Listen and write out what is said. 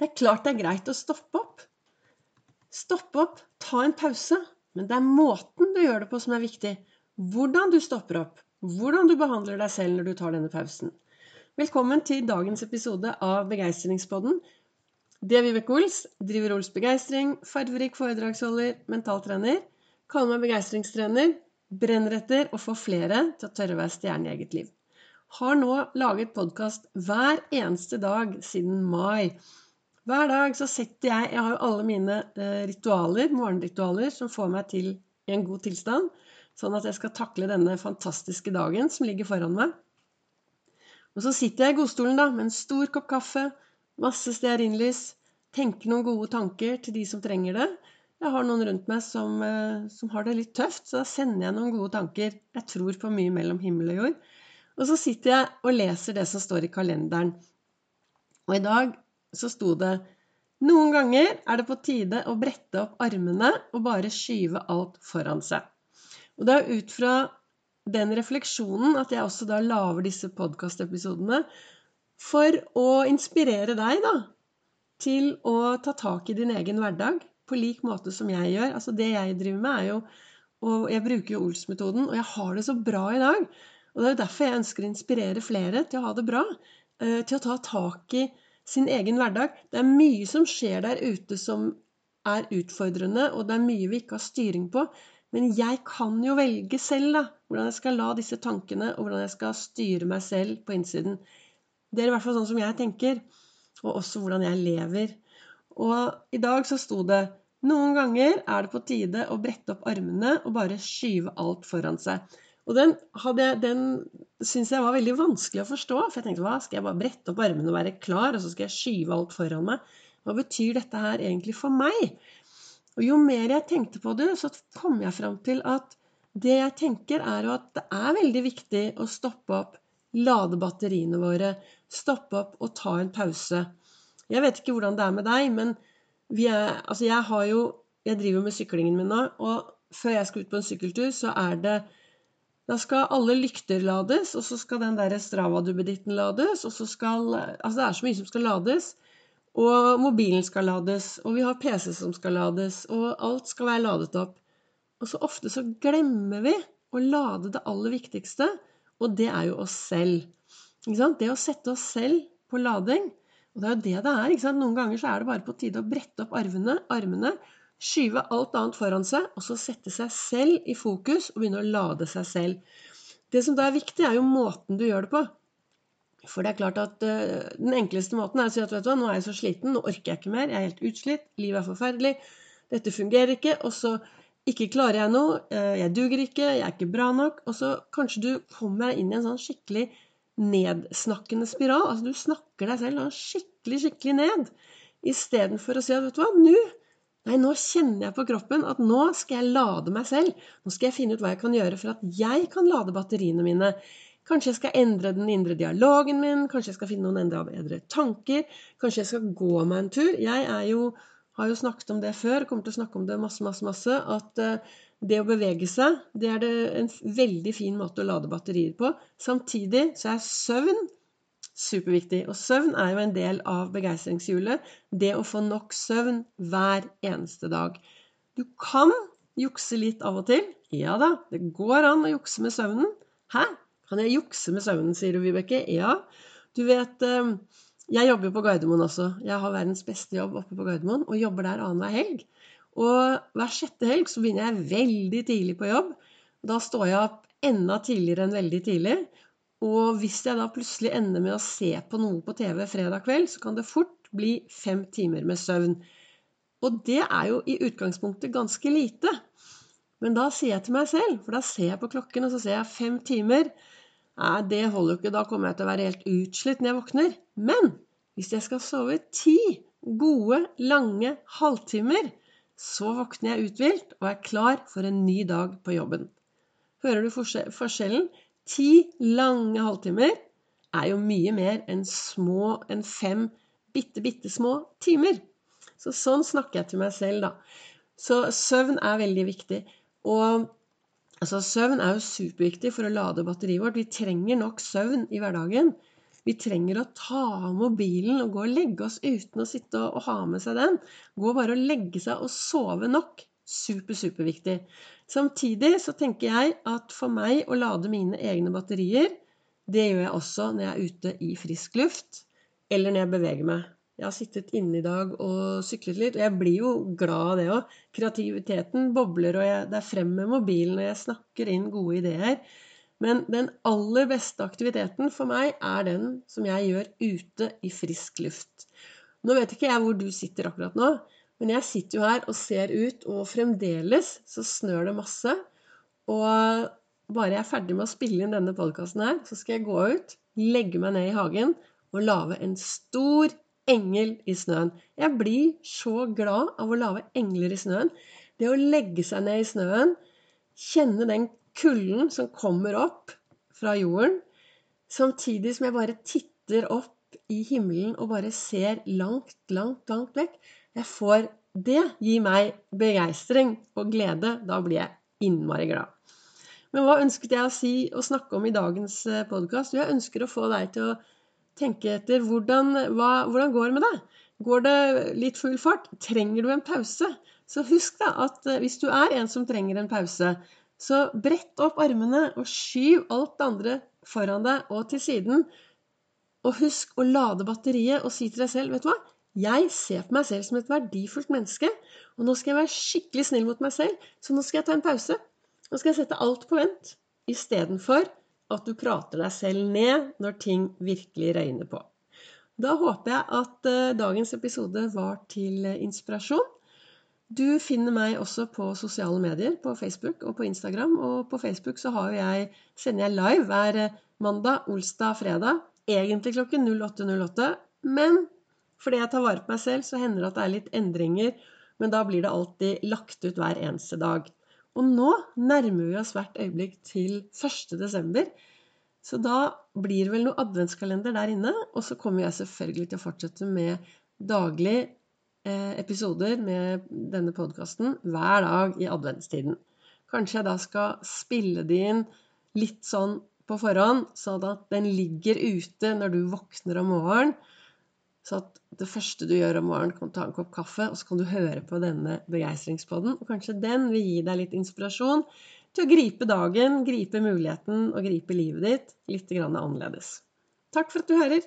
Det er klart det er greit å stoppe opp. Stoppe opp, ta en pause. Men det er måten du gjør det på som er viktig. Hvordan du stopper opp. Hvordan du behandler deg selv når du tar denne pausen. Velkommen til dagens episode av Begeistringspodden. Det er Vibeke Ols. Driver Ols Begeistring. Farverik foredragsholder. Mentaltrener. Kaller meg begeistringstrener. Brenner etter å få flere til å tørre å være stjerne i eget liv. Har nå laget podkast hver eneste dag siden mai. Hver dag så setter jeg Jeg har jo alle mine eh, ritualer, morgenritualer, som får meg til en god tilstand. Sånn at jeg skal takle denne fantastiske dagen som ligger foran meg. Og så sitter jeg i godstolen da, med en stor kopp kaffe, masse stearinlys, tenker noen gode tanker til de som trenger det. Jeg har noen rundt meg som, eh, som har det litt tøft, så da sender jeg noen gode tanker. Jeg tror på mye mellom himmel og jord. Og så sitter jeg og leser det som står i kalenderen. Og i dag så sto det noen ganger er det på tide å brette opp armene og bare skyve alt foran seg. Og det er ut fra den refleksjonen at jeg også da lager disse podkastepisodene for å inspirere deg, da, til å ta tak i din egen hverdag på lik måte som jeg gjør. Altså det jeg driver med, er jo Og jeg bruker jo Ols-metoden, og jeg har det så bra i dag. Og det er jo derfor jeg ønsker å inspirere flere til å ha det bra. Eh, til å ta tak i sin egen hverdag. Det er mye som skjer der ute som er utfordrende, og det er mye vi ikke har styring på. Men jeg kan jo velge selv da, hvordan jeg skal la disse tankene, og hvordan jeg skal styre meg selv på innsiden. Det er i hvert fall sånn som jeg tenker, og også hvordan jeg lever. Og i dag så sto det noen ganger er det på tide å brette opp armene og bare skyve alt foran seg. Og den, den syns jeg var veldig vanskelig å forstå. For jeg tenkte hva, skal jeg bare brette opp armene og være klar, og så skal jeg skyve alt foran meg? Hva betyr dette her egentlig for meg? Og jo mer jeg tenkte på det, så kom jeg fram til at det jeg tenker, er jo at det er veldig viktig å stoppe opp, lade batteriene våre, stoppe opp og ta en pause. Jeg vet ikke hvordan det er med deg, men er, altså jeg har jo Jeg driver med syklingen min nå, og før jeg skal ut på en sykkeltur, så er det da skal alle lykter lades, og så skal den der Strava-duppeditten lades, og så skal Altså det er så mye som skal lades. Og mobilen skal lades, og vi har PC som skal lades, og alt skal være ladet opp. Og så ofte så glemmer vi å lade det aller viktigste, og det er jo oss selv. Det å sette oss selv på lading. Og det er jo det det er. Noen ganger så er det bare på tide å brette opp armene, armene Skyve alt annet foran seg, og så sette seg selv i fokus og begynne å lade seg selv. Det som da er viktig, er jo måten du gjør det på. For det er klart at uh, den enkleste måten er å si at vet du hva, nå er jeg så sliten, nå orker jeg ikke mer, jeg er helt utslitt, livet er forferdelig, dette fungerer ikke, og så ikke klarer jeg noe, uh, jeg duger ikke, jeg er ikke bra nok, og så kanskje du kommer deg inn i en sånn skikkelig nedsnakkende spiral. Altså du snakker deg selv skikkelig, skikkelig ned. Istedenfor å si at vet du hva, nå Nei, nå kjenner jeg på kroppen at nå skal jeg lade meg selv. Nå skal jeg finne ut hva jeg kan gjøre for at jeg kan lade batteriene mine. Kanskje jeg skal endre den indre dialogen min, kanskje jeg skal finne noen enda bedre tanker. Kanskje jeg skal gå meg en tur. Jeg jo, har jo snakket om det før, kommer til å snakke om det masse, masse, masse. At uh, det å bevege seg, det er det en veldig fin måte å lade batterier på. Samtidig så er søvn superviktig. Og søvn er jo en del av begeistringshjulet. Det å få nok søvn hver eneste dag. Du kan jukse litt av og til. Ja da, det går an å jukse med søvnen. Hæ? Kan jeg jukse med søvnen, sier du, Vibeke. Ja. Du vet eh, Jeg jobber jo på Gardermoen også. Jeg har verdens beste jobb oppe på Gardermoen og jobber der annenhver helg. Og hver sjette helg så begynner jeg veldig tidlig på jobb. Da står jeg opp enda tidligere enn veldig tidlig. Og hvis jeg da plutselig ender med å se på noe på TV fredag kveld, så kan det fort bli fem timer med søvn. Og det er jo i utgangspunktet ganske lite. Men da sier jeg til meg selv, for da ser jeg på klokken, og så ser jeg fem timer. Nei, det holder jo ikke, da kommer jeg til å være helt utslitt når jeg våkner. Men hvis jeg skal sove ti gode, lange halvtimer, så våkner jeg uthvilt og er klar for en ny dag på jobben. Hører du forskjellen? Ti lange halvtimer er jo mye mer enn små enn fem bitte, bitte små timer. Så sånn snakker jeg til meg selv, da. Så søvn er veldig viktig. Og altså, søvn er jo superviktig for å lade batteriet vårt. Vi trenger nok søvn i hverdagen. Vi trenger å ta av mobilen og gå og legge oss uten å sitte og, ha med seg den. Gå bare og legge seg og sove nok. Super, superviktig. Samtidig så tenker jeg at for meg å lade mine egne batterier, det gjør jeg også når jeg er ute i frisk luft, eller når jeg beveger meg. Jeg har sittet inne i dag og syklet litt, og jeg blir jo glad av det òg. Kreativiteten bobler, og jeg, det er frem med mobilen, og jeg snakker inn gode ideer. Men den aller beste aktiviteten for meg er den som jeg gjør ute i frisk luft. Nå vet ikke jeg hvor du sitter akkurat nå, men jeg sitter jo her og ser ut, og fremdeles så snør det masse. Og bare jeg er ferdig med å spille inn denne podkasten her, så skal jeg gå ut, legge meg ned i hagen og lage en stor engel i snøen. Jeg blir så glad av å lage engler i snøen. Det å legge seg ned i snøen, kjenne den kulden som kommer opp fra jorden, samtidig som jeg bare titter opp i himmelen og bare ser langt, langt, langt vekk. Jeg får Det gir meg begeistring og glede. Da blir jeg innmari glad. Men hva ønsket jeg å si og snakke om i dagens eh, podkast? Jeg ønsker å få deg til å tenke etter hvordan, hva, hvordan går det med deg? Går det litt full fart? Trenger du en pause? Så husk da at eh, hvis du er en som trenger en pause, så brett opp armene og skyv alt det andre foran deg og til siden. Og husk å lade batteriet og si til deg selv, vet du hva? Jeg ser på meg selv som et verdifullt menneske, og nå skal jeg være skikkelig snill mot meg selv, så nå skal jeg ta en pause. Nå skal jeg sette alt på vent istedenfor at du prater deg selv ned når ting virkelig røyner på. Da håper jeg at uh, dagens episode var til uh, inspirasjon. Du finner meg også på sosiale medier, på Facebook og på Instagram. Og på Facebook så jeg, sender jeg live hver uh, mandag, olsdag, fredag. Egentlig klokken 08.08. Men fordi jeg tar vare på meg selv, så hender det at det er litt endringer. Men da blir det alltid lagt ut hver eneste dag. Og nå nærmer vi oss hvert øyeblikk til 1. desember. Så da blir det vel noe adventskalender der inne. Og så kommer jeg selvfølgelig til å fortsette med daglige eh, episoder med denne podkasten hver dag i adventstiden. Kanskje jeg da skal spille det inn litt sånn på forhånd, sånn at den ligger ute når du våkner om morgenen. Så at det første du gjør om morgenen, kan ta en kopp kaffe, og så kan du høre på denne begeistringspodden. Og kanskje den vil gi deg litt inspirasjon til å gripe dagen, gripe muligheten og gripe livet ditt litt annerledes. Takk for at du hører.